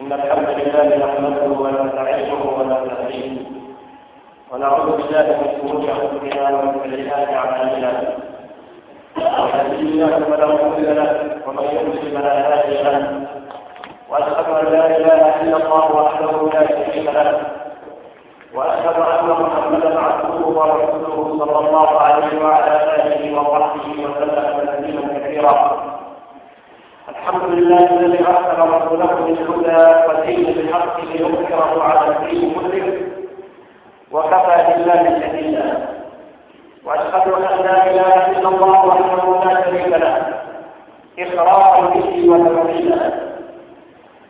إن الحمد لله نحمده ونستعينه ونستهديه. ونعوذ بالله من شرور أنفسنا ومن سيئات أعمالنا. يهده الله فلا مضل له. ومن يضلل فلا هادي له. وأشهد أن لا إله إلا الله وحده لا شريك له. وأشهد أن محمدا عبده ورسوله صلى الله عليه وعلى آله وصحبه وسلم تسليما كثيرا. الحمد لله الذي ارسل رسوله بالهدى ودين بالحق ليظهره على الدين كله وكفى بالله شهيدا. وأشهد أن لا إله إلا الله وحده لا شريك له. اقرارا به وتوحيدا.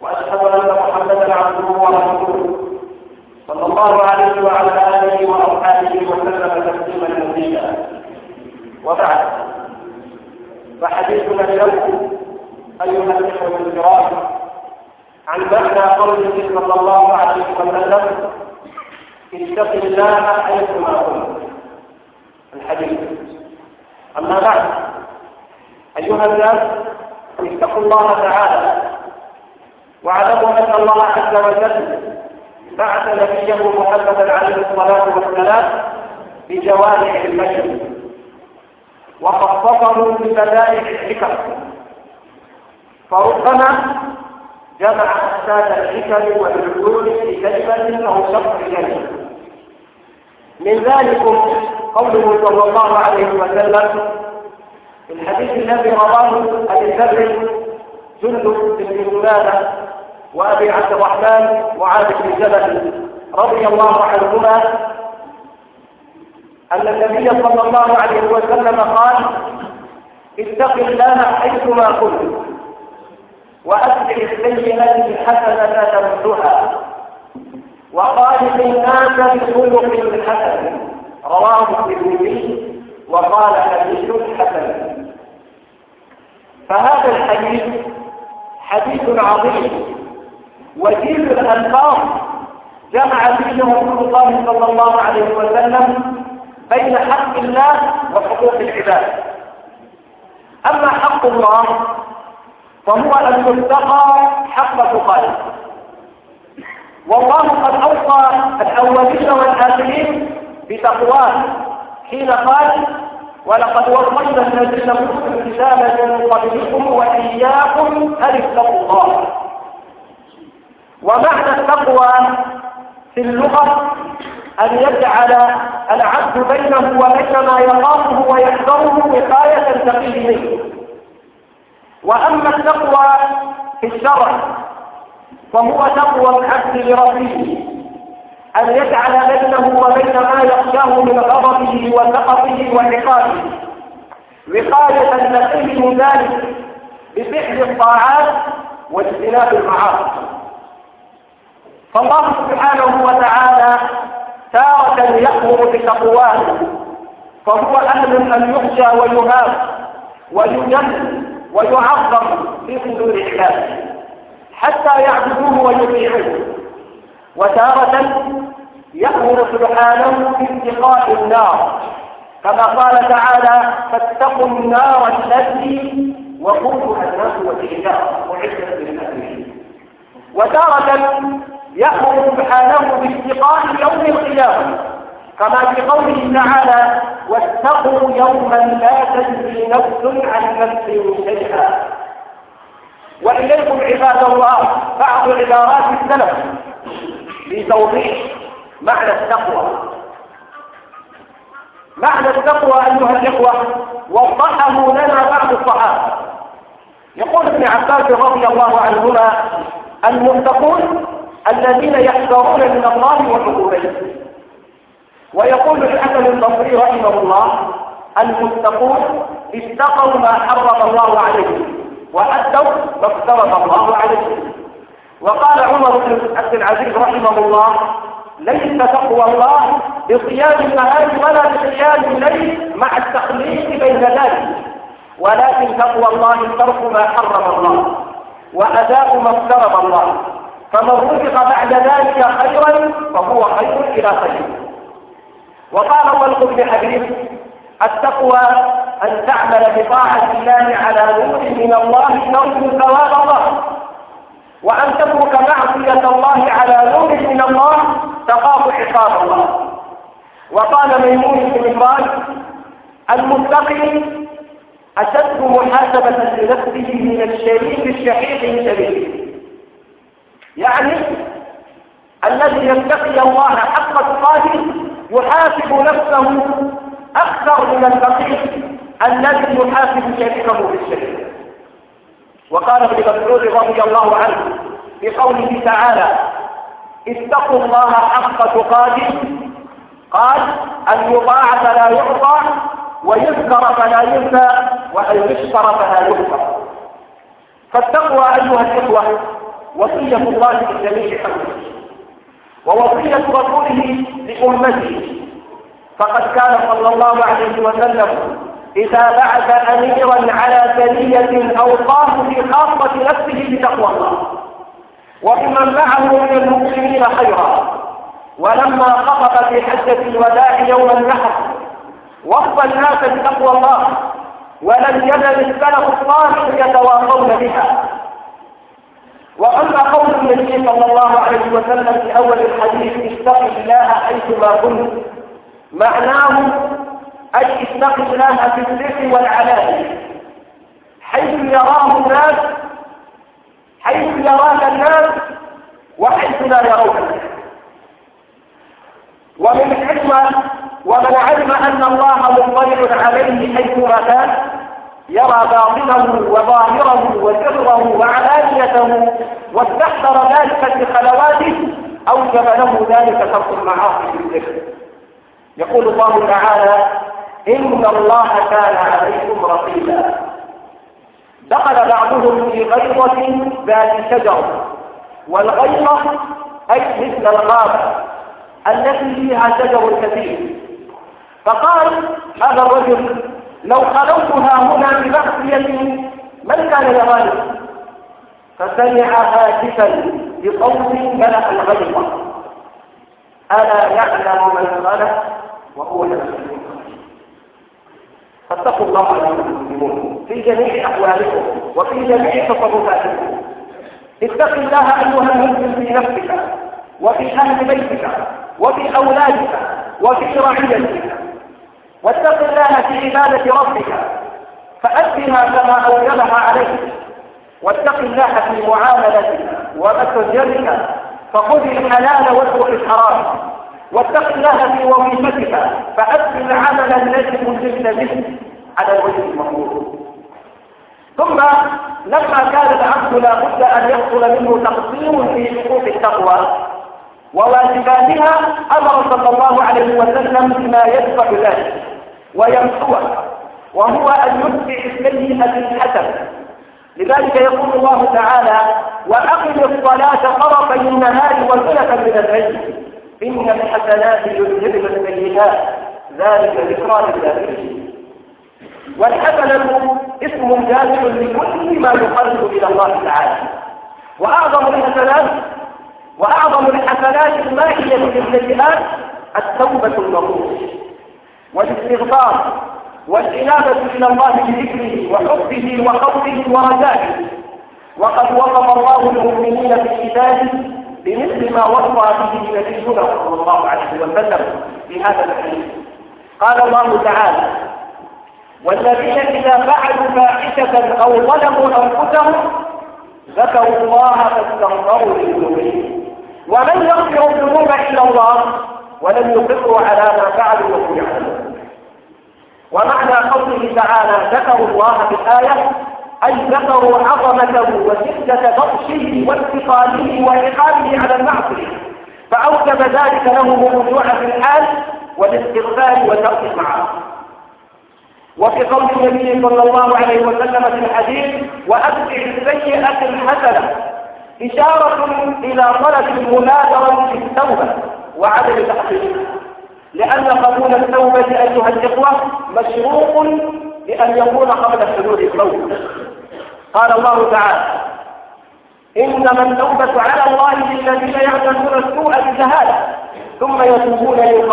وأشهد أن محمدا عبده ورسوله. صلى الله عليه وعلى آله وأصحابه وسلم تسليما مزيدا وبعد. فحديثنا اليوم أيها الإخوة الكرام عن معنى قوله صلى الله عليه وسلم اتق الله حيثما كنت. الحديث. أما بعد أيها الناس اتقوا الله تعالى واعلموا أن الله عز وجل بعث نبيه محمدا عليه الصلاة والسلام بجوامع البشر وخصصه ببدائع الحكم. فربما جمع أساد الحكم والعلوم في كلمة أو شرط كلمة من ذلك قوله صلى الله عليه وسلم في الحديث الذي رواه أبي ذر جندب بن جنادة وأبي عبد الرحمن معاذ بن جبل رضي الله عنهما أن النبي صلى الله عليه وسلم قال اتق الله حيثما كنت وأتبع السيئة الحسنة تمسها وخالق الناس بخلق حسن. رواه الترمذي وقال حديث حسن. فهذا الحديث حديث عظيم. وجيل الألفاظ جمع فيه رسول الله صلى الله عليه وسلم بين حق الله وحقوق العباد. أما حق الله فهو أن يتقى حق تقاته والله قد أوصى الأولين والآخرين بتقواه. حين قال ولقد وصينا الذين أوتوا الكتاب من قبلكم وإياكم أن اتقوا الله ومعنى التقوى في اللغة أن يجعل العبد بينه وبين ما يخافه ويحذره وقاية تقيه منه. وأما التقوى في الشرع فهو تقوى العبد لربه أن يجعل بينه وبين ما يخشاه من غضبه وسخطه وعقابه. وقاية تقيه من ذلك بفعل الطاعات واجتناب المعاصي. فالله سبحانه وتعالى تارة يأمر بتقواه فهو أهل أن يخشى ويهاب ويجل ويعظم في صدور عباده حتى يعبدوه ويطيعوه. وتارة يأمر سبحانه باتقاء النار. كما قال تعالى فاتقوا النار التي وقودها الناس والحجاره أعدت للكافرين وتارة يأمر سبحانه باتقاء يوم القيامة. كما في قوله تعالى واتقوا يوما لا تجزي نفس عن نفس شيئا. وإليكم عباد الله بعض عبارات السلف في توضيح معنى التقوى. معنى التقوى أيها الإخوة وضحه لنا بعض الصحابة. يقول ابن عباس رضي الله عنهما المتقون الذين يحذرون من الله وعقوبته ويقول الحسن البصري رحمه الله المتقون اتقوا ما حرم الله عليهم وأدوا ما افترض الله عليهم وقال عمر بن عبد العزيز رحمه الله ليس تقوى الله بصيام النهار ولا بصيام الليل مع التخليق بين ذلك ولكن تقوى الله ترك ما حرم الله وأداء ما افترض الله فمن رزق بعد ذلك خيرا فهو خير إلى خير. وقال طلق بن حبيب التقوى أن تعمل بطاعة الله على نور من الله ترجو ثواب الله. وأن تترك معصية الله على نور من الله تخاف عقاب الله. وقال ميمون بن عمران المتقي أشد محاسبة لنفسه من الشريك الشحيح الشريك يعني الذي يتقي الله حق تقاته يحاسب نفسه أكثر من الفقير الذي يحاسب شريكه بالشرك وقال ابن مسعود رضي الله عنه في قوله تعالى اتقوا الله حق تقاته. قال أن يطاع فلا يعطى ويذكر فلا ينسى وأن يشكر فلا يذكر فالتقوى أيها الإخوة وصية الله لجميع خلقه ووصية رسوله لأمته. فقد كان صلى الله عليه وسلم إذا بعث أميرا على سرية أوصاه في خاصة نفسه بتقوى الله. وبمن معه من المسلمين خيرا. ولما خطب في حجة الوداع يوم النحر وصى الناس بتقوى الله ولم يزل السلف الصالح يتواصون بها. وأما قول النبي صلى الله عليه وسلم في أول الحديث اتق الله حيثما كنت. معناه أي اتق الله في السر والعلانية. حيث يراه الناس حيث يراك الناس وحيث لا يرونك ومن الحكمة ومن علم أن الله مطلع عليه حيثما كان. يرى باطنه وظاهره وسره وعلانيته واستحضر ذلك في خلواته أوجب له ذلك ترك المعاصي في الذكر يقول الله تعالى إن الله كان عليكم رقيبا. دخل بعضهم في غيظة ذات شجر والغيظة أي مثل الغابة التي فيها شجر كثير. فقال هذا الرجل لو خلوتها هنا بمعصية من كان يراني فسمع هاتفا بصوت ملأ الغيظة. ألا يعلم من خلق وهو العليم فاتقوا الله أيها المسلمون. في جميع أحوالكم وفي جميع تصرفاتكم. اتق الله أيها المسلم في نفسك وفي أهل بيتك وفي أولادك وفي رعيتك. واتق الله في عبادة ربك فأدها كما أوجبها عليك. واتق الله في معاملتك ومتجرك فخذ الحلال واترك الحرام. واتق الله في وظيفتك فأدي العمل الذي كنت به على الوجه المطلوب ثم لما كان العبد لا بد أن يحصل منه تقصير في حقوق التقوى وواجباتها أمر صلى الله عليه وسلم بما يدفع ذلك ويمحوه وهو أن يتبع السيئة الحسنة لذلك يقول الله تعالى وأقم الصلاة طرفي النهار وزلة من الليل. إن الحسنات يذهبن السيئات. ذلك ذكرى للذاكرين والحسنة اسم جامع لكل ما يقرب إلى الله تعالى. وأعظم الحسنات وأعظم الحسنات الماحية للسيئات التوبة النصوص والاستغفار والإنابة إلى الله بذكره وحبه وخوفه ورجائه. وقد وصف الله المؤمنين في كتابه بمثل ما وصى به نبينا صلى الله عليه وسلم في هذا الحديث. قال الله تعالى والذين إذا فعلوا فاحشة أو ظلموا أنفسهم ذكروا الله فاستغفروا لذنوبهم. ومن يغفر الذنوب إلا الله ولم يقروا على ما فعلوا وهم يعلمون. ومعنى قوله تعالى ذكروا الله في الآية أي ذكروا عظمته وشدة بطشه وانتقاله وإقامه على المعصية. فأوجب ذلك لهم الرجوع في الحال والاستغفار وترك المعاصي وفي قول النبي صلى الله عليه وسلم في الحديث وأتبع السيئة الحسنة إشارة إلى طلب المنادرة في التوبة وعدم تحقيقها. لأن قبول التوبة أيها الإخوة مشروط بأن يكون قبل حدود الموت قال الله تعالى إنما التوبة على الله للذين يعملون السوء بجهالة ثم يتوبون من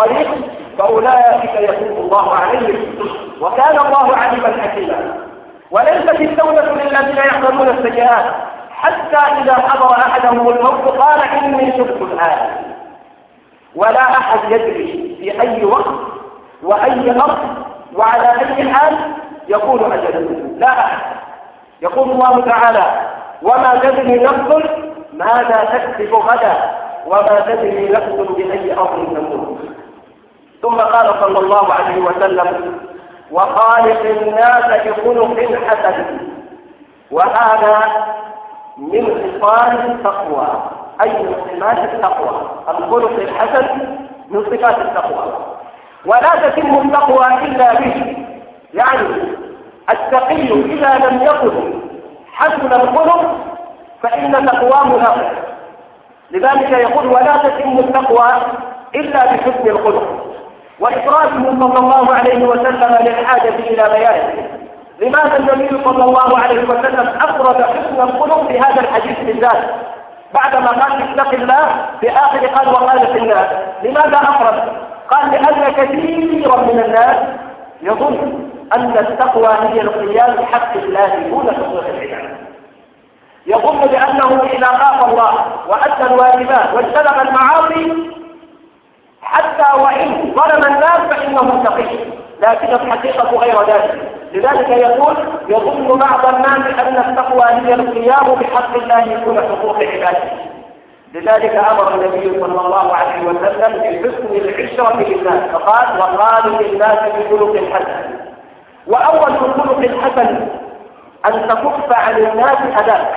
فأولئك يتوب الله عليهم. وكان الله عليما حكيما. وليست التوبة للذين يعملون السيئات حتى إذا حضر أحدهم الموت قال إني شفت الآن. ولا أحد يدري في أي وقت وأي أرض وعلى أي حال يكون أجله لا أحد. يقول الله تعالى وما تدري نفس ماذا تكسب غدا وما تدري نفس بأي أرض تموت. ثم قال صلى الله عليه وسلم وخالق الناس بخلق حسن. وهذا من صفات التقوى. أي من صفات التقوى. الخلق الحسن من صفات التقوى. ولا تتم التقوى إلا به. يعني التقي إذا لم يكن حسن الخلق فإن تقواه ناقص لذلك يقول ولا تتم التقوى إلا بحسن الخلق. وإفراده صلى الله عليه وسلم للحاجة إلى بيانه. لماذا النبي صلى الله عليه وسلم أفرد حسن الخلق في هذا الحديث بالذات؟ بعدما قال اتق الله في آخر قال وقال في الناس لماذا أفرد؟ قال لأن كثيرا من الناس يظن أن التقوى هي القيام بحق الله دون حقوق العباد. يظن بأنه إذا خاف الله وأدى الواجبات واجتنب المعاصي حتى وإن ظلم الناس فإنه تقي لكن الحقيقة غير ذلك. لذلك يقول يظن بعض الناس أن التقوى هي القيام بحق الله دون حقوق عباده. لذلك أمر النبي صلى الله عليه وسلم بحسن العشرة للناس فقال وقالوا للناس بخلق حسن وأول الخلق الحسن أن تكف عن الناس أداك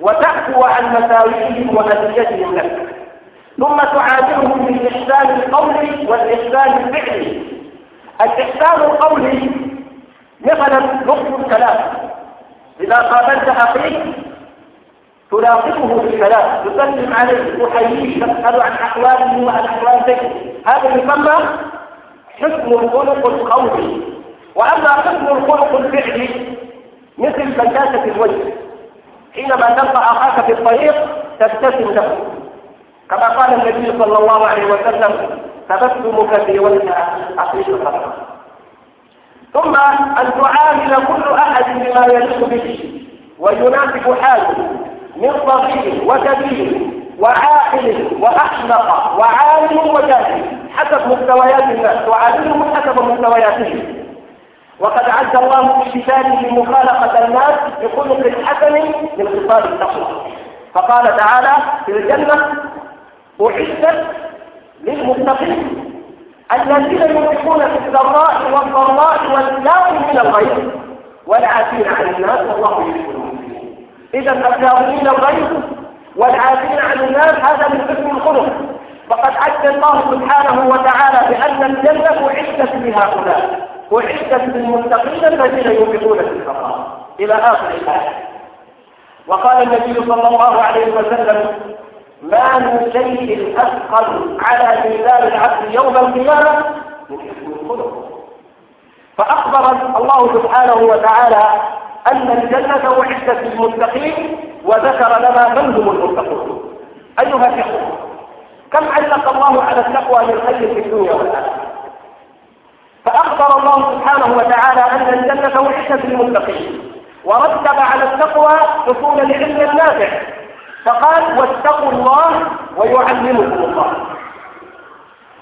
وتعفو عن مساوئهم وأذيتهم لك. ثم تعاملهم بالإحسان القولي والإحسان الفعلي. الإحسان القولي مثلا لطف الكلام. إذا قابلت أخيك تلاقيه بالكلام تسلم عليه تحييه تسأل عن أحواله وعن أحوالك. هذا يسمى حسن الخلق القولي. وأما حسن الخلق الفعلي مثل بشاشة الوجه. حينما تلقى أخاك في الطريق تبتسم له. كما قال النبي صلى الله عليه وسلم تبسمك في وجه أخيك ثم أن تعامل كل أحد بما يليق به ويناسب حاله من صغير وكبير وعاقل وأحمق وعالم وجاهل حسب مستويات الناس تعاملهم حسب مستوياتهم وقد عز الله في كتابه مخالقة الناس بخلق حسن من خصال التقوى. فقال تعالى في الجنة أعدت للمتقين الذين ينفقون في السراء والضراء والكاظم من الغيظ والعافين عن الناس والله يحب المسلمين إذا الكاظمين الغيظ والعافين عن الناس هذا من حسن الخلق. فقد عد الله سبحانه وتعالى بأن الجنة أعدت لهؤلاء أعدت للمتقين الذين ينفقون في السراء. إلى آخر الآية. وقال النبي صلى الله عليه وسلم ما من شيء أثقل على ميزان العبد يوم القيامة من حسن الخلق فأخبر الله سبحانه وتعالى أن الجنة أعدت للمتقين وذكر لنا من هم المتقون. أيها الإخوة كم علق الله على التقوى من خير في الدنيا والآخرة؟ فأخبر الله سبحانه وتعالى أن الجنة أعدت للمتقين. ورتب على التقوى حصول العلم النافع فقال واتقوا الله ويعلمكم الله.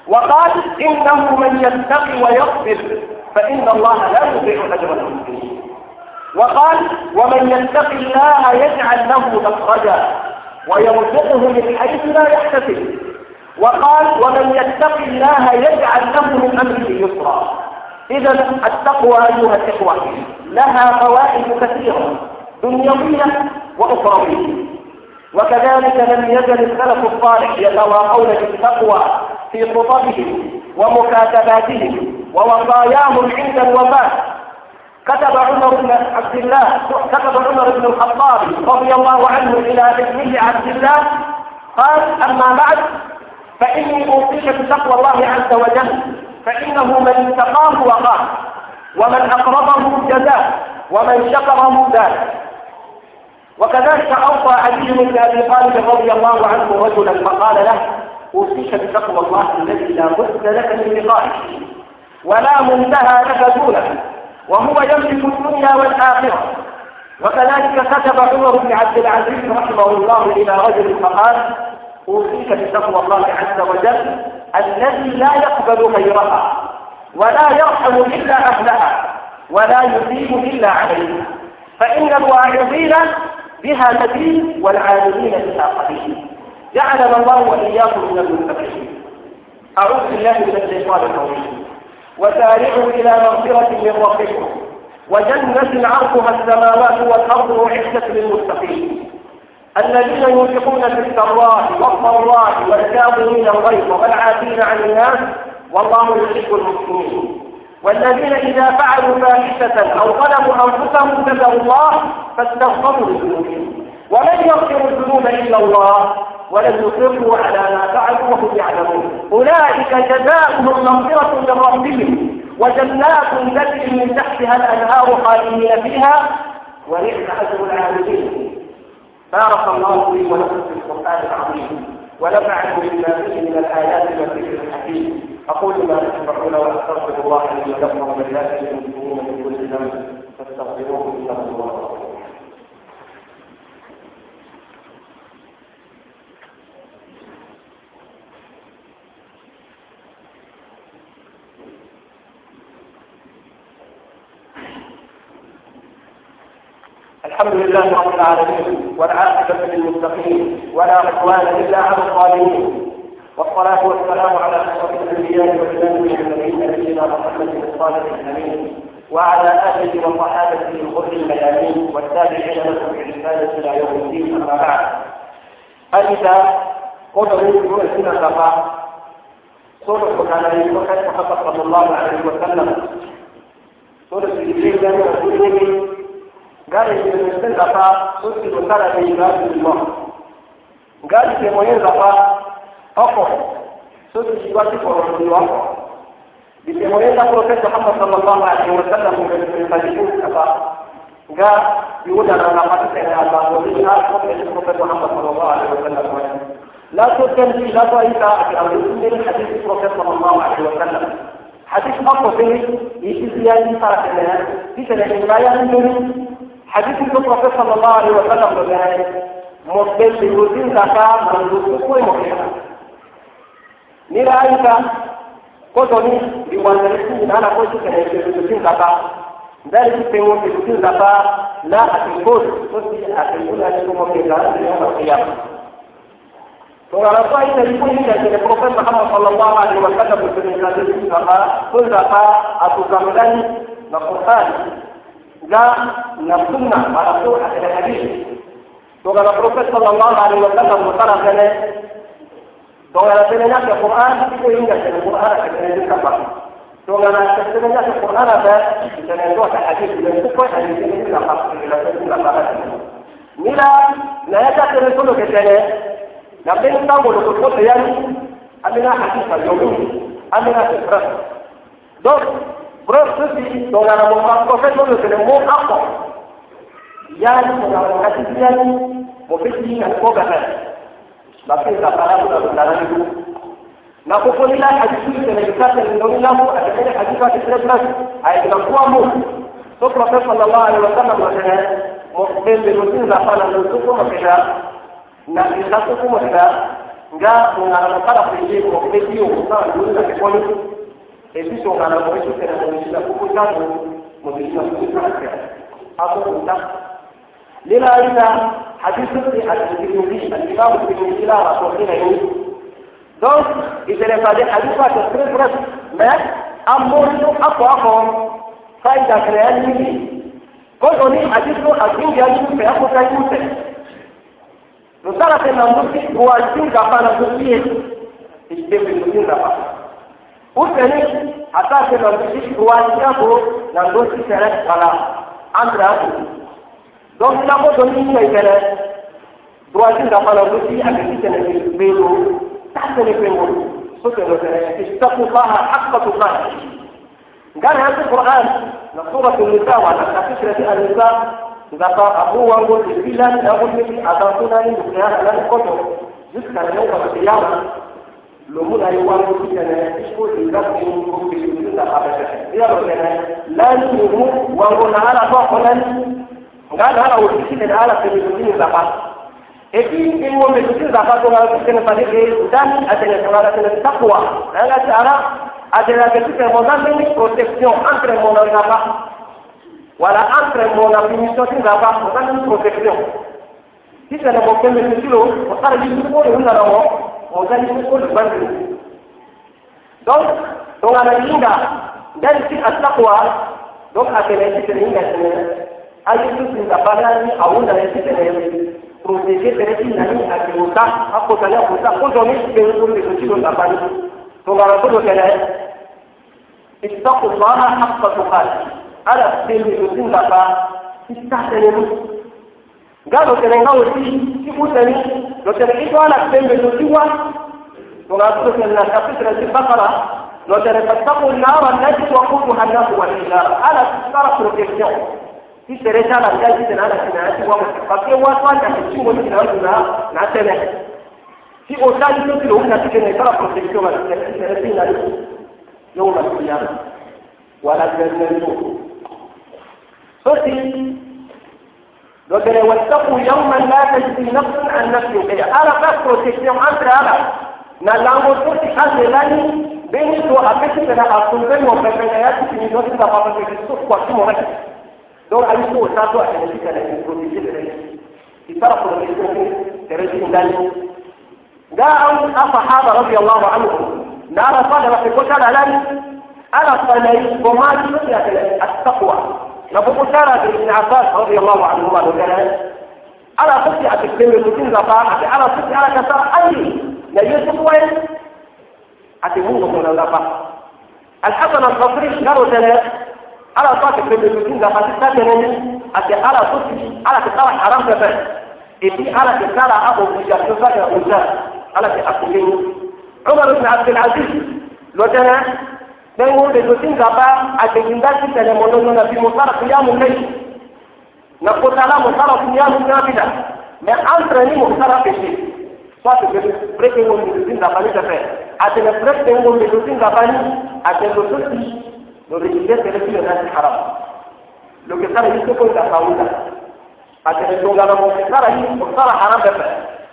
وقال إنه من يتقي ويصبر فإن الله لا يضيع أجر المسلمين. وقال ومن يتق الله يجعل له مخرجا ويرزقه من حيث لا يحتسب. وقال ومن يتق الله يجعل له من أمره يسرا. إذا التقوى أيها الإخوة لها فوائد كثيرة دنيوية وأخروية. وكذلك لم يزل السلف الصالح يتواقون بالتقوى في خطبهم ومكاتباتهم ووصاياهم عند الوفاة. كتب عمر بن عبد الله كتب عمر بن الخطاب رضي الله عنه إلى ابنه عبد الله قال أما بعد فإني أوصيك بتقوى الله عز وجل فإنه من اتقاه وقاه ومن أقربه جزاه ومن شكره ذلك وكذلك أوصى علي بن أبي طالب رضي الله عنه رجلا فقال له أوصيك بتقوى الله الذي لا بد لك من لقائه ولا منتهى لك دونه وهو يملك الدنيا والآخرة. وكذلك كتب عمر بن عبد العزيز رحمه الله إلى رجل فقال أوصيك بتقوى الله عز وجل الذي لا يقبل غيرها ولا يرحم إلا أهلها ولا يثيب إلا عليها فإن الواعظين بها كثير والعاملين بها قليل جعلنا الله وإياكم من المتقين. أعوذ بالله من الشيطان الرجيم. وسارعوا إلى مغفرة من ربكم. وجنة عرضها السماوات والأرض أعدت للمتقين. الذين ينفقون في السراء والضراء والكاظمين الغيظ والعافين عن الناس والله يحب المسلمين والذين إذا فعلوا فاحشة أو ظلموا أنفسهم ذكروا الله فاستغفروا لذنوبهم. ولن يغفر الذنوب إلا الله ولن يصروا على ما فعلوا وهم يعلمون. أولئك جزاؤهم مغفرة من ربهم وجنات تجري من تحتها الأنهار خالدين فيها ونعم أجر العاملين. بارك الله لي ولكم في القرآن العظيم ونفعني بما فيه من الآيات والذكر. أقول ما تسمعون وأستغفر الله لي ولكم ولله المسلمين من كل ذنب فاستغفروه إنه هو الحمد لله رب العالمين والعاقبة للمتقين ولا عدوان إلا على الظالمين. والصلاة والسلام على أشرف الأنبياء والإمام المرسلين نبينا محمد الصالح الأمين وعلى آله وصحابته الغر الميامين والتابعين لهم بإحسان إلى يوم الدين أما بعد. أنت قدروا يؤسنا كفا صلح عليه وكان محمد صلى الله عليه وسلم. صلح الجبريل كان رسوله gari limesemeza zafa sosi lutala ni ibadu lillah gari zafa oko sosi ibati koroni wako bitemoyenda profesa Muhammad sallallahu alaihi wasallam kumefanyikuu kafa nga yuda na nafasi tena ya baadhi na profesa Muhammad sallallahu alaihi wasallam لا تتنزي لا تأيتا أكرم من حديث البروفيس صلى الله عليه وسلم حديث أقوى فيه يجي زيادة صارت لنا في سنة الولاية حديث النبي صلى الله عليه وسلم بجانب مقبل بوزين زكاة منذ كل مكان نرى أنت kotoni liwanzalifu nana kosi kene kutusin zaka ndari kipengo kutusin zaka la atingos kosi atinguna ni como que la ni una kiyama to ala kwa ina lipo ni ya kene profeta Muhammad sallallahu alaihi wasallam kutusin zaka kun zaka atukamilani na Qur'an ga na sunna ala ko ada hadis to ga prophet sallallahu alaihi wasallam mutara kene Tuhan ada sebenarnya ke Quran, tapi kau ingat ke Quran, kita kena jumpa bahasa. Ada sebenarnya ke Quran, ada kita kena jumpa hadis, kita kena jumpa hadis, kita kena jumpa bahasa, kita kena jumpa bahasa. Nila, naya tak kena suluh ke sana, nak bintang bulu kutu yang aminah hadis al-yumi, aminah sifrat. Prosesi dengan muka profesor itu dengan muka apa? Yang mengalami ni mungkin dengan kogasan. bakin da fara da tsaron du na ko ko lila a cikin da ne ka ta ne lila ko a cikin da hadisi ta tsirran ai da kuwa mu to prophet sallallahu alaihi wasallam da ne mu'min da mutum da fara da su kuma kida na da su kuma kida ga mun na fara ku ji ko ne biyo sa dun da ko ne e bi so na ko حديث الترمذي الإمام الترمذي لا رسول الله Donc, ils allaient faire des hadiths qui sont très brefs, mais en mourir à quoi comme ça, il a créé un limite. Quand on est hadith, on a dit qu'il y a une paix, on a une paix. Nous allons faire un mourir pour aller sur la fin de la vie. Il fait une mourir là-bas. Ou c'est lui, à ça, c'est un mourir pour aller sur la fin. Hadi qur'an na suratul nisa wa na kafikra an-nisa zaka abu wangu bilan abu ni atakuna ni dunia na koto jiska leo kwa kiyama lomuna ye wari ko kɛnɛ ko i ka kun ko kiri ka a bɛ kɛ i y'a dɔn kɛnɛ laani numu wanko na ala ko kɔnɔni nga na ala wotisi ne ala tene wotini zaka et puis in mo me wotini zaka to ala tene pade ke dani atene to ala tene takwa ala tara atene ke tene mo dani protection entre mon zaka wala entre mon punition tin zaka mo dani protection si tene mo kembe tilo mo kana hana ofisi na ala kwenye zingine za pasi eki ingo mezuzini za pasi nga kwenye padike utani eh, atene kamara atene takwa ala tara atene atene mozambi protection entre mon ngapa wala entre mon punition sin ngapa mozambi protection. Jisu donc donc ana linda si donc atene si ayyukan da bana ni a wanda ya fita da yau protéger tẹ̀lé ní nàní àtìwòta akọ̀tàlẹ̀ àkọ̀tà kọ́jọ́ ní ìgbèrú orí ìtòsí ló nàbá ní tọ̀gbàrà tó ló tẹ̀lé. Ìtọ́kùnmọ́ àkọ́tùkà àdà tẹ̀lé ìtòsí nàbá títà tẹ̀lé mú. gáàdọ̀ tẹ̀lé gáwọ̀ sí kíkú tẹ̀lé. Lọ́tẹ̀lé ìtọ́ àlà tẹ̀lé ìtòsí wá tọ̀gbàrà tó tẹ̀lé nà kàpítẹ̀lẹ̀ sí bákàrà. Lọ́tẹ̀lé pàtàkùn náà kisheresha na mjaji tena na kinayati wa pakia watu wa kasi chuo ni kinaanza na na tena si otaji to kilo una tikene kala protection wa kisheresha na yau na kiyama wala jannatu sosi لكن واتقوا يوما لا تجزي نفس عن نفس شيئا أنا بس protection أنت أنا نلعب protection لاني بيني وأبيك أنا أصلا ما بين حياتي في نفس الوقت دور عليه هو ساتو عشان يجي كده البروتين ده يترك البروتين ترجم ده جاء الصحابة رضي الله عنهم. نرى صدر في كتاب الآن أنا صلي وما تسمية التقوى. نبو كتاب ابن عباس رضي الله عنهما وكذا أنا صدي أتكلم البروتين ده أنا صدي أنا كسر أي لا يسوى أتمنى من الله الحسن البصري قالوا ثلاث ala tó àti pépé tuntun nga pàṣẹ sákẹrẹ ní àti ala tó ti ala ti kára haram pẹpẹ èti ala ti kára abo ìjà tó sákẹrẹ ọjà ala ti àkùnlé ní. Umar ibn Abdul Aziz lọ́jọ́rẹ́ lẹ́yìn wo lè tuntun bá àgbègbè ti tẹ̀lé mọ́ lọ́nà nàbí mo sára fi yámu lẹ́yìn na ko tala mo sára fi yámu nábìlà mẹ entre ni mo sára pèsè soit que prêter wo lè tuntun bá ní pẹpẹ àti lè prêter wo lè tuntun bá ní àti lè tó ti lo registré que es una haram. Lo que sale dice con la fauna. A que le ponga la mosquera ahí, por sara haram pepe.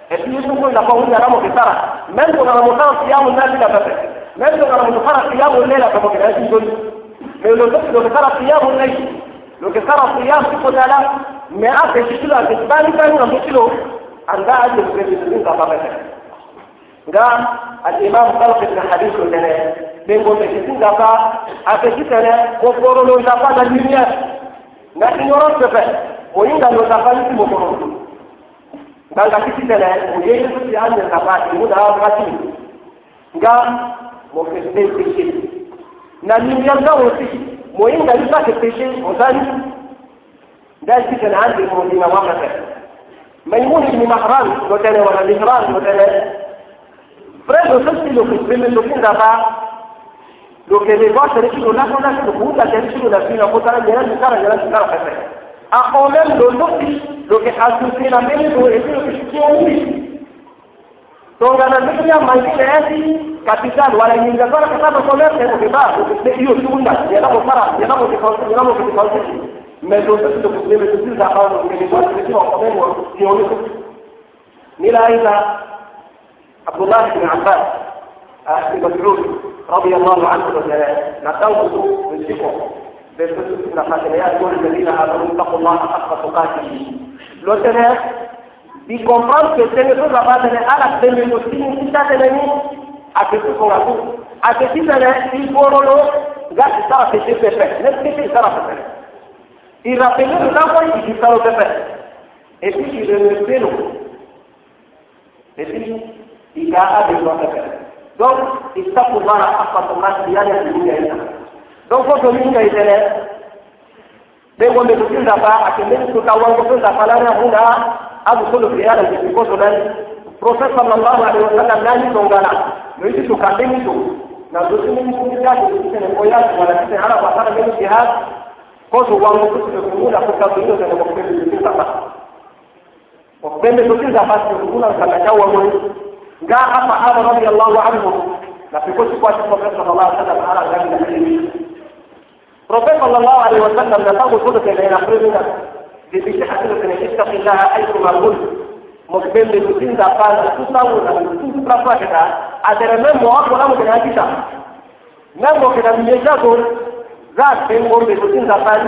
El tío es un la fauna la mosquera. Men con la mosquera si llama una la pepe. Men con la mosquera si llama una como que es un Pero lo que lo قال الإمام خلق ابن حديث الدلال من قلت جسين دفا أفشي سنة وفوروا لو دفا للمياه نحن نرصفه وإن قالوا دفا لكم وفوروا قال قلت سنة وجيش في أن الدفا يمود هذا الغسين قال مفسدين تشيل نالين يلدو تشيل وإن قالوا دفا تشيل وزاني قال في سنة عندي مرضي نوامته ما يمونش من مهران وتنى ولا مهران وتنى Preso sessilo che premendo punta fa lo che le cose che non hanno dato punta che ci sono fino a poter andare a giocare a giocare a fare. A come lo dotti lo che ha funzionamento e quello che si chiede Tunaangalia maendelezi katika wale nyingi sana kwa sababu kwa leo kwa sababu hiyo tunda yanapofara yanapotokauka yanapotokauka mmezo sisi kusema sisi za hao ni kwa sababu kwa sababu ni aidha aidha Abdullah ibn Abbas ابن مسعود رضي الله عنه نتوه بالذكر بالفتح لقد كل الذين امنوا اتقوا الله حق تقاته لو تنا di comprendre que c'est le la base de ala de me aussi ni ta de ni a que tu con aku a que si tene il borolo ga si sara se se pepe ne se se sara pepe y rappeler le campo y si sara pepe et puis il le pelo et puis il a a de pepe donc اتقوا الله حق تقاته زيادة في الدنيا هنا donc fo to min kay tele be wonde to tinda ba akende to kawan ko tinda pala na hunda abu sulu fi ala bi ko to dan prophet sallallahu alaihi wasallam nani to ngala no yi to kande ni to na do tin ni ko ta ko tin ko ya wala tin ala ba ta be jihad ko to wan ko to ko la ko ta to to ko be to tinda ba ko be to tinda ba to ko la ka ta wa mo جاء الصحابة رضي الله عنهم لكن كنت قوات الرسول صلى الله عليه وسلم على ذلك الحديث الرسول صلى الله عليه وسلم نتاغ صدق إلى أخرجنا بصحة كان اتق الله حيثما كنت مقبل لكتين ذا قال تساوي لكتين تساوي كذا أدرى من مواقع ولا ممكن هكذا من ممكن أن يجاكم ذات في مور لكتين ذا قال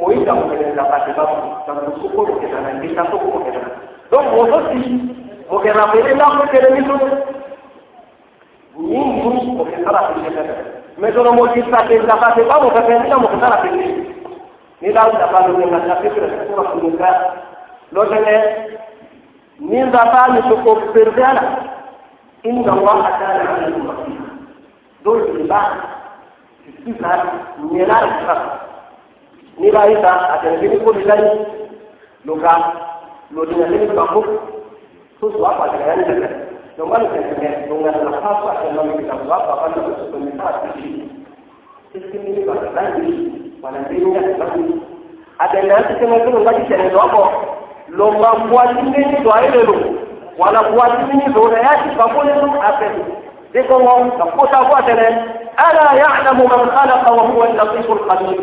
moita mokende na bate babu na mosuku mokende na ndeta soko mokende na donc mozosi mokende na pele na mokende miso nyingi mokende na pele tete mais ono mokisa te na bate babu pepe ndeta mokende na pele ni la na balo ni na na pepe na soko mokende lotene ni nzapa ni soko perdiana inna allaha kana ala al-muqtin dole ba sisa nyela sisa n'i b'a ye sa a tɛmɛ kini ko de la ye loka lodina kini banko so so a fa tɛmɛ yanni tɛmɛ donc wali tɛmɛ tɛmɛ donc nka na fa fa tɛmɛ min ka ba fa fa na so so min ta ti est-ce que ni ba la ni wala ni ni ya ta ni a tɛmɛ an ti tɛmɛ kini wali tɛmɛ dɔ kɔ lo ma buwati ni do ayi de do wala buwati ni do na ya ti ba ko ne do a tɛmɛ de ko ŋɔ ka ko ta ko a tɛmɛ ألا يعلم من خلق وهو اللطيف الخبير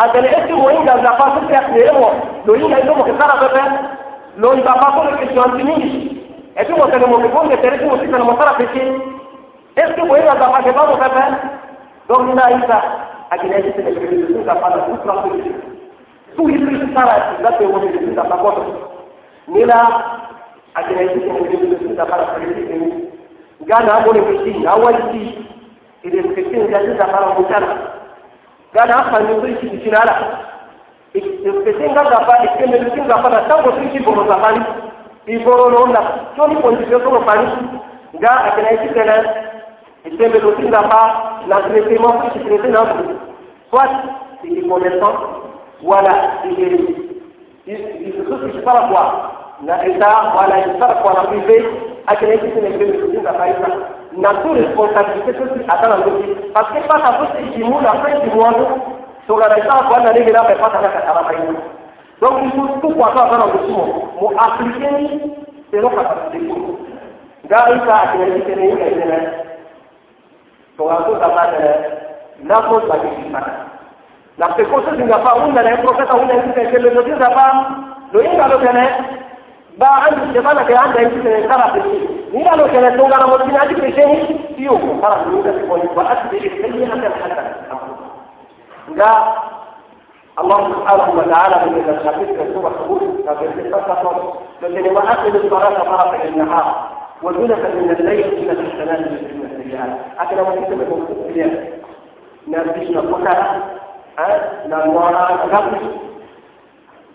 هذا الاسم وإن لم نقاط تأخيره لو إن إنه مكسر بابا لو إن نقاط الكسيون تنيش أتو مثلا مكفون يترك مسيطة المصرف في شيء اسم وإن لم نقاط بابا لو إن إذا أجل أجل تنجل قال أسرع في شيء سوء يسرع سارة لا تقول لك تقاط نلا أجل أجل تنجل قال أسرع في شيء قال أقول في شيء أول شيء الاسكتين جالسين دخلوا مكانا قال أخا نقول شيء بشنا لا الاسكتين قال دفع الاسكتين الاسكتين دفع تنبو تنشي بورو زفاني يبورو لولا شوني كنت يوصلوا فاني قال أكنا يشكنا الاسكتين الاسكتين دفع لازم يسير ما فيش الاسكتين نفسه soit il est connaissant wala il est il se trouve qu'il parle quoi na état wala il parle quoi na privé akina yake ne ke da faisa na tout responsabilité tout ce atteint en Dieu. Parce que face à tous ces jumeaux, la fin du monde, sur le restant, on a réglé la paix face à la catarapaïne. Donc, il faut tout quoi faire dans le monde. Mon appliquer, c'est notre capacité. Dans une part, il y a une série qui est là. Pour un peu, ça va de la cause va être là. La précaution d'une part, on a un prophète, on a un prophète, le Dieu n'a pas, le Dieu n'a pas, ba an da ke an da yake ne kara da shi jike shi iyo ko fara ni da ko ba a da shi sai haka haka ga الله سبحانه وتعالى من الخبيث سورة حبوب فبالتفت لكن ما أكل الصلاة طرف النهار وزلة من الليل إلى الحسنات من السيئات. أكل ما كتب السيئات. نرجشنا قتلة نمورا نغفش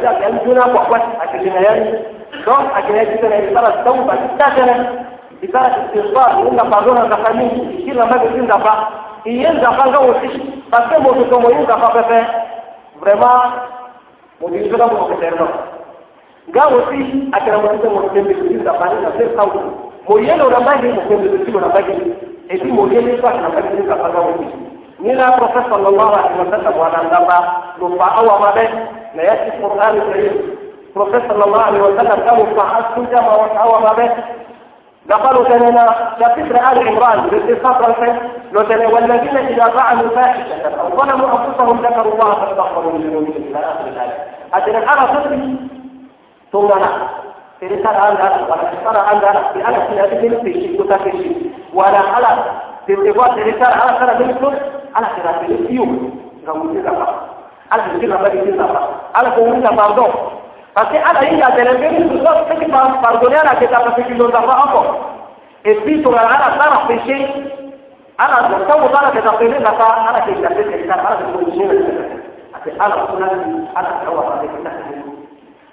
اذا كان دون وقت اكلنا يعني دون اكلنا جدا ترى التوبه تستاهل بذلك الاستغفار ان بعضنا دخلين كل ما بيجي دفع yin zafa ga wuce parce que mo to mo yin zafa pepe vraiment mo di jira mo ko terno ga wuce akira mo to mo tembe yin zafa ni na ser kawu mo yelo na bagi mo tembe mo na bagi eti mo yelo kwa na bagi yin zafa ga wuce ni na professor sallallahu alaihi wasallam wa nan dafa lo fa awa ma be na yati qur'an karim professor sallallahu alaihi wasallam kamu fa asu jama wa awa ma be قالوا لنا شابتر آل عمران لو تنا والذين إذا فعلوا فاحشة أو ظلموا أنفسهم ذكروا الله فاستغفروا لذنوبهم إلى آخر الآية أجل أنا صدري ثم أنا في رسالة عن ذلك ولا رسالة عن ذلك في أنا في هذه في شيء كتاب شيء ولا على في ارتباط رسالة على سنة بالكل على خلاف اليوم كم كذا على كذا بدي كذا على كم كذا pardon Parce que ala yin ya tele be ni so se ki pardonner ala ke ta parce que l'on va encore. Et puis to ala sara péché ala to tawu ala ke ta péché la ta ala ke ta péché ta ala ke ko ni ala ala kuna ala tawa ala ke ta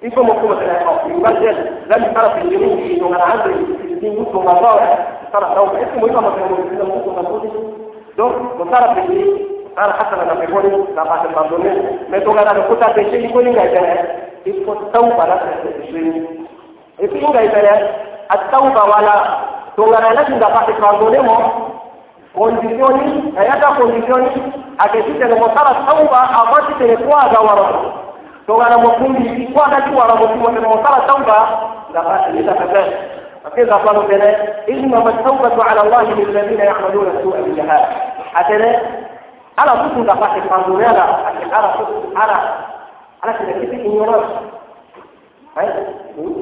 profet ada yang kita lihat para gestión para y como como se la igual لم para الجنوب في انه انا عندي 60 نص ومضاوع ترى لو اسمه يبقى مثلا نص ومضاوع donc mutara pesi ala hasa na pekoni na pate pardonne me to ngara ko ta pesi ko ni ngai tane ipo tau para pesi ipo ngai tane at-tauba wala to ngara na tinda pate pardonne mo condizioni hayata condizioni akesite ne mutara tauba abati tene kwa ga waro tongana mokundi kwada ci wara mo mo mo sala tauba ila kaza فكذا قالوا لنا إنما التوبة على الله للذين يعملون السوء بالجهالة أتنا على صوت دفاع القانون لا على صوت على على كده كده إنيورانس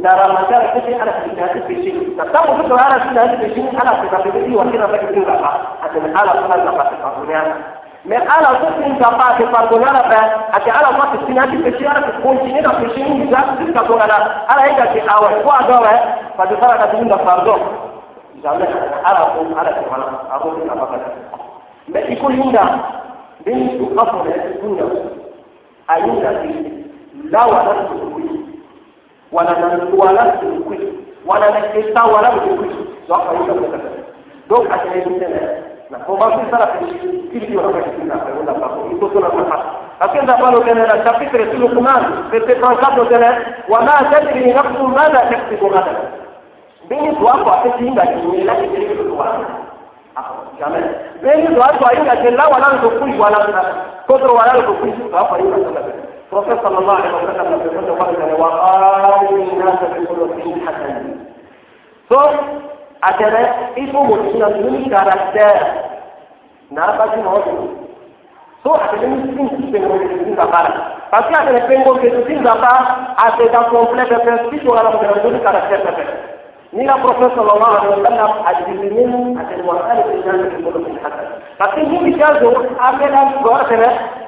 ترى ما كان كده على كده في شيء تتابع كده على كده في شيء على كده في شيء وكده في كده أتنا على صوت دفاع القانون mɛ ala ko kun ka fa ti farikolo la fɛ a tɛ ala fa ti sin a ti pesi ala ti kunci ne ka pesi n ja ti ka to ka na ala ye ka ti awɛ fo a dɔw wɛ ka ti fara ka tugu ka fari dɔn jamɛ ala ko ala ti fana a ko ti nafa ka dɛ mɛ i ko yin da bɛ ni su ka fɔlɔ yɛ kun na a yin da ti la wala ti ko yi wala na wala ti ko yi wala na ti ta wala ti ko yi dɔw ka yin da ko ka dɛ dɔw ka kɛ ni sɛnɛ لكن هذا قالوا كان الكابتر يسلو كمان في التقران قبله كان وما تدري نفسه ماذا تكتب غدا بين الزواج وحيث هنا يقول لك تريد الزواج جمال بين الزواج وحيث يقول لا ولا نتقوي ولا كدر ولا نتقوي فهو فريد الله عليه وسلم صلى الله عليه وسلم وقال الناس في كل حسن ثم Atene, il uomo è una unica razza. Nada di noi. So, atene mi sinti per non essere in zapara. Perché atene pengo che tu sei in zapara, atene da completo per sì, tu la tua unica razza per te. Nila Professor Allah alaihi wasallam adilinin atene wasali per gianni che non mi hatta. Perché in ogni caso, amena guardare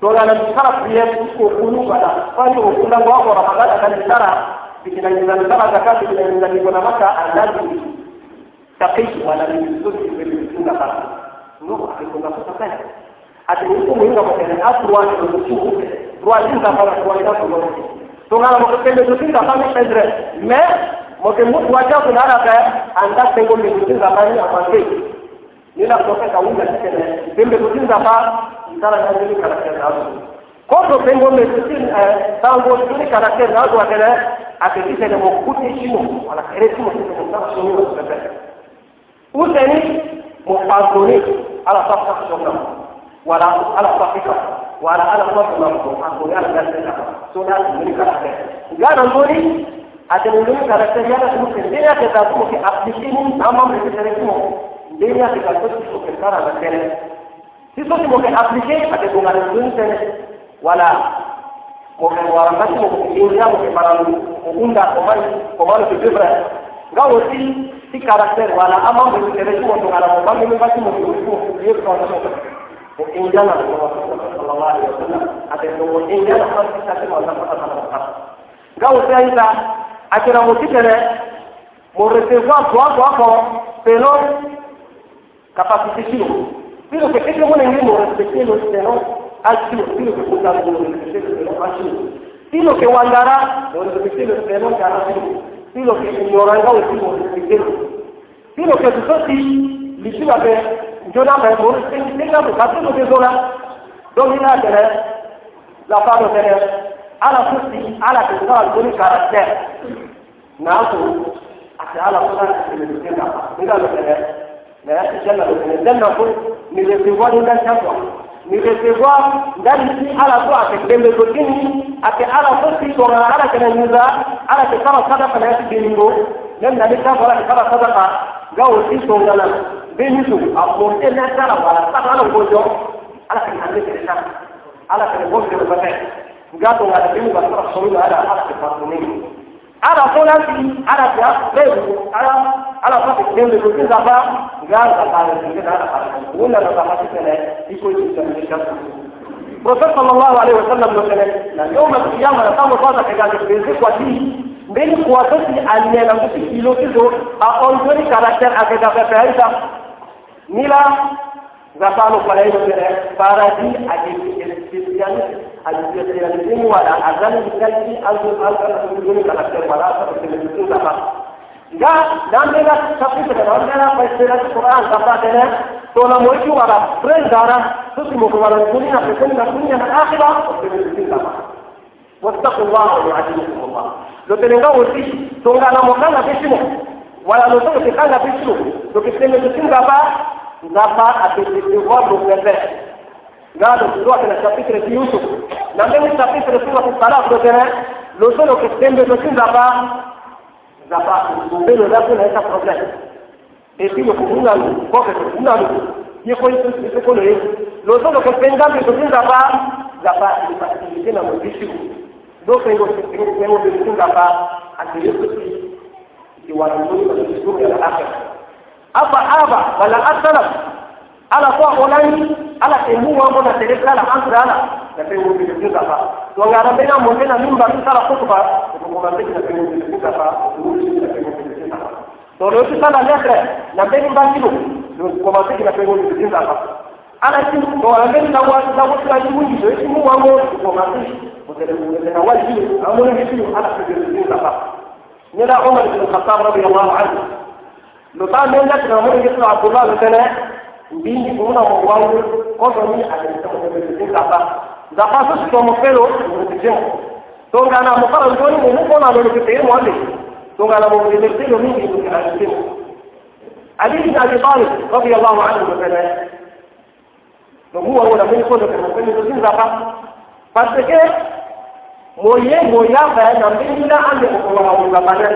Dola na misara fiye ko kulu bala, wani ko kula ngwa ko ramadana kan misara, bikin na misara zakat bikin na misara ko na maka annabi taqiy wala yusufi kufunga baba ndio akifunga sasa sana atihukumu inga kwa tena aswa ni kuchuku rwazinga kwa kwa ila kwa tungala mkipende kusinga kama pedre me moke mtu wacha kunara ka anda tengo ni kusinga bani apate nila kutoka kaunga tena pembe kusinga ba ndara na nini kana tena kodo pengo mesusin tango tuni kana tena watu wakele akikisha ni mokuti shimo wala kere shimo kwa sababu shimo kwa sababu وثاني محاضرين على صفحة الشغل ولا على صفحة ولا على صفحة محاضرين على ذلك سنة من كلامه قال نقولي أتمنى من كلامه ممكن دنيا كتابه في أبليكين أمام رجالكم دنيا كتابه في كلام مثلا sisi mungkin aplikasi ada guna dunia wala mungkin orang kasih mungkin India mungkin para undang komando komando ke Jepara gawo si si karakter wala ama mo tere ci wotu ala mo ba mi ba ci mo ko ko ye ko ko ko injana ko sallallahu alaihi wasallam ate no mo injana ko ci ta ko ta ko ta ga o sai ta akira mo ci tere mo recevoir toi toi ko pelo capacité ci lo pelo ke ke mo ne mo respecte lo pelo asi lo pelo ko ta mo respecte lo asi pelo ke wandara mo respecte lo pelo ka asi filo che ignorava un tipo di pensiero. Filo che tutti diceva che giornata è buona, se mi sembra che facciamo che sola, dominate la fanno tenere, alla tutti, alla che fa alcuni caratteri, nato, a che alla cosa che mi sembra, mi dà lo tenere, mi dà lo tenere, mi dà lo tenere, mi dà lo tenere, mi dà lo tenere, mi dà lo tenere, nilipigwa ndani si ala tu atekembe kotini ate ala tu si kwa ala kana nyuza ala te kama sadaka na yasi bingo nem na lika kwa ala kama sadaka gawo si so ngala binisu aponte na sala wala sala ala ngojo ala kana ndike sana ala kana ngojo na bata ngato ngala bingo kwa sala solo ala ala te patuni ala fola si ala ya bebu ala ala fa wọ́n nana zaba ti tẹ̀lé iko ti tẹ̀lé ní kẹ́kọ̀ọ́. Professor sallallahu alaihi wa sallam ló tẹ̀lé na yóò ma fi yàmà na sáwọn fọ́nà kẹ̀kẹ́ àti bèzé kwati mbeni kuwato ti alẹ́ na kusi kilo kizo a ọ̀njọ́ni caractère akẹ́kẹ́ fẹ́fẹ́ ayisa nila zaba ló kọ́lé yóò tẹ̀lé paradis àti alijimu wala azali kalbi azu alka duni kala ke wala ta ke duni kala ga dan be la sabu ke dan be la pa se la Quran ka pa dene to na moju wala pren dara to ti mo ko wala duni na pe na dunia na akhira ke duni kala wattaqu Allah wa yu'adikum Allah lo tenenga wosi to ngala mo kala bisimo wala lo to ke kala bisimo lo ke tene tusinga ba ngapa ate te wa do pepe قالوا روح إلى شابتر في يوسف لما من شابتر سورة الطلاق دوكنا لو سنو كتن بسن zaba belo da kuna esa problem. Epilo kuna lo boke kuna lo ye ko eso eso ko lo lo solo ko penga que so zaba. Zaba ni pa ni tena mo disu do pengo se pengo mo disu zaba. Ati yo ko si ki wa lo ko disu ya la akhir aba aba ke mu wa mona tere kala ansra ala da pe wo bi de ka fa to ngara be na mo na min ba sala ko ba ko ko ma te na pe wo bi de ka fa wo wo fa to ro ti sala letre na be ba kilo ko ma te na pe wo bi de ka fa ala ti to ala be na wa da wa ta ji mu ji ti mu wa mo ko ma be ko te mo na wa ji amu ni ti ala te de ka fa ni da Umar bin Khattab radiyallahu anhu lo ta men da na mo ni Abdullah bin bí òun náà wọ́n wáwó kọ́sọ̀ ní àtẹ̀sẹ̀ zàpá zàpá tó sì tọmọ fẹ́ lọ òun ti jẹun. Tó ń gana mo fara lórí mo mú kọ́nà lórí pípé mọ́ lè tó ń gana mo lè pé lórí ìlú kìlá ti jẹun. àdéhùn ìjà ti báyìí lọ́bí ọba àwọn àdúgbò fẹ́lẹ́ lọ́gbọ́n wọn wọlé fún ìkọ́lẹ̀ fún ìkọ́lẹ̀ tó sì zàpá pàṣẹ mòye mòye afẹ nàbí nílá àlè òkòlò àwọn ìgbà pàdé.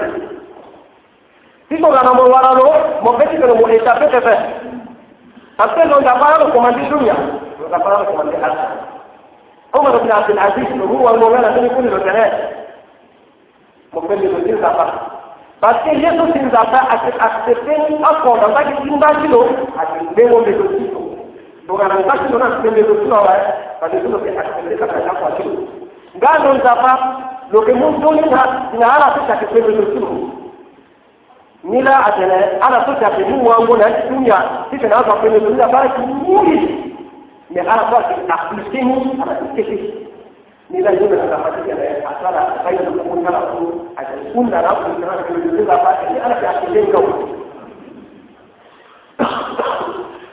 Tapi kalau nggak paham komandi dunia, nggak paham komandi akhirat. Umar bin Abdul Aziz هو المولانا من كل الولايات ممكن يقول زكاة parce que Yesu sin zaka accepter ako na baki timba kilo accepter mo beto kilo donc na baki na accepter beto kilo wa parce que ke accepter ka ka kwa kilo ngano zaka lo ke mo doni na na ala ta accepter Beto kilo nila atene ala to ta mu wango na dunya sisi na hapa kwenye dunia basi nyingi ni ala kwa aplikini ala kesi nila yule na kafatia na asara baina ya kunna na ku akunna na ku na ku dunia basi ni ala ya kilenga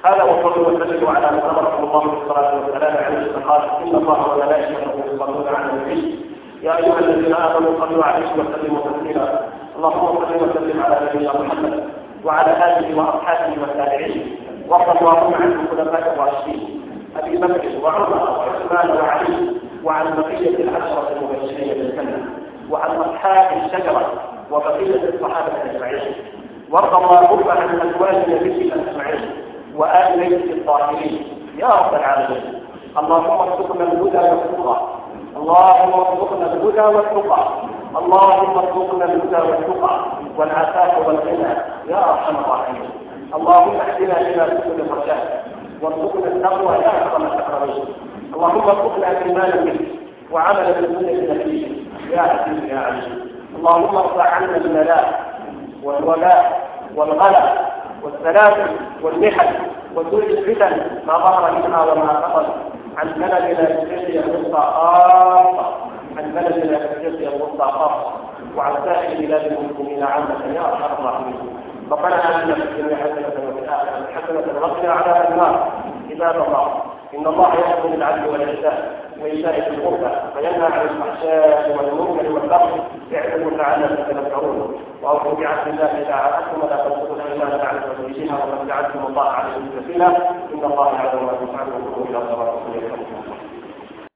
هذا وصلوا وسلموا على من امركم الله بالصلاه والسلام عليه فقال ان الله وملائكته يصلون على النبي يا ايها الذين امنوا صلوا عليه وسلموا تسليما اللهم صل وسلم على نبينا محمد وعلى آله وأصحابه والتابعين. وارض اللهم عن الخلفاء الراشدين أبي بكر وعمر وعثمان وعلي وعن بقية العشره المبشرين بالجنة وعن أصحاب الشجرة وبقية الصحابة أجمعين. وارض اللهم عن أزواج نبيك أجمعين وآل بيته الطاهرين. يا رب العالمين. اللهم ارزقنا الهدى والتقى. اللهم ارزقنا الهدى والتقى. اللهم ارزقنا الهدى والتقى والعفاف والغنى يا أرحم الراحمين. اللهم اهدنا إلى سبل الرشاد وارزقنا التقوى يا أكرم الأكرمين. اللهم ارزقنا ايمانا بك وعملا بسنه نبيك يا عزيز يا عليم. اللهم ارفع عنا البلاء والولاء والغلا والسلاسل والمحن وسوء الفتن ما ظهر منها وما بطن. عن بلدنا الشيخ الوسطى خاصه بلدنا الشرقية الوسطى خاصة وعن سائر بلاد المسلمين عامة يا أرحم الراحمين. ربنا آتنا في الدنيا حسنة وفي الآخرة حسنة وقنا عذاب النار. عباد الله إن الله يأمر بالعدل والإحسان وإيتاء ذي القربى وينهى عن الفحشاء والمنكر والبغي يعظكم لعلكم تذكرون. وأوفوا بعهد الله إذا عاهدتم ولا تنقضوا الأيمان بعد توكيدها وقد جعلتم الله عليكم سبيلا. إن الله يعلم ما تفعلون إلى صراط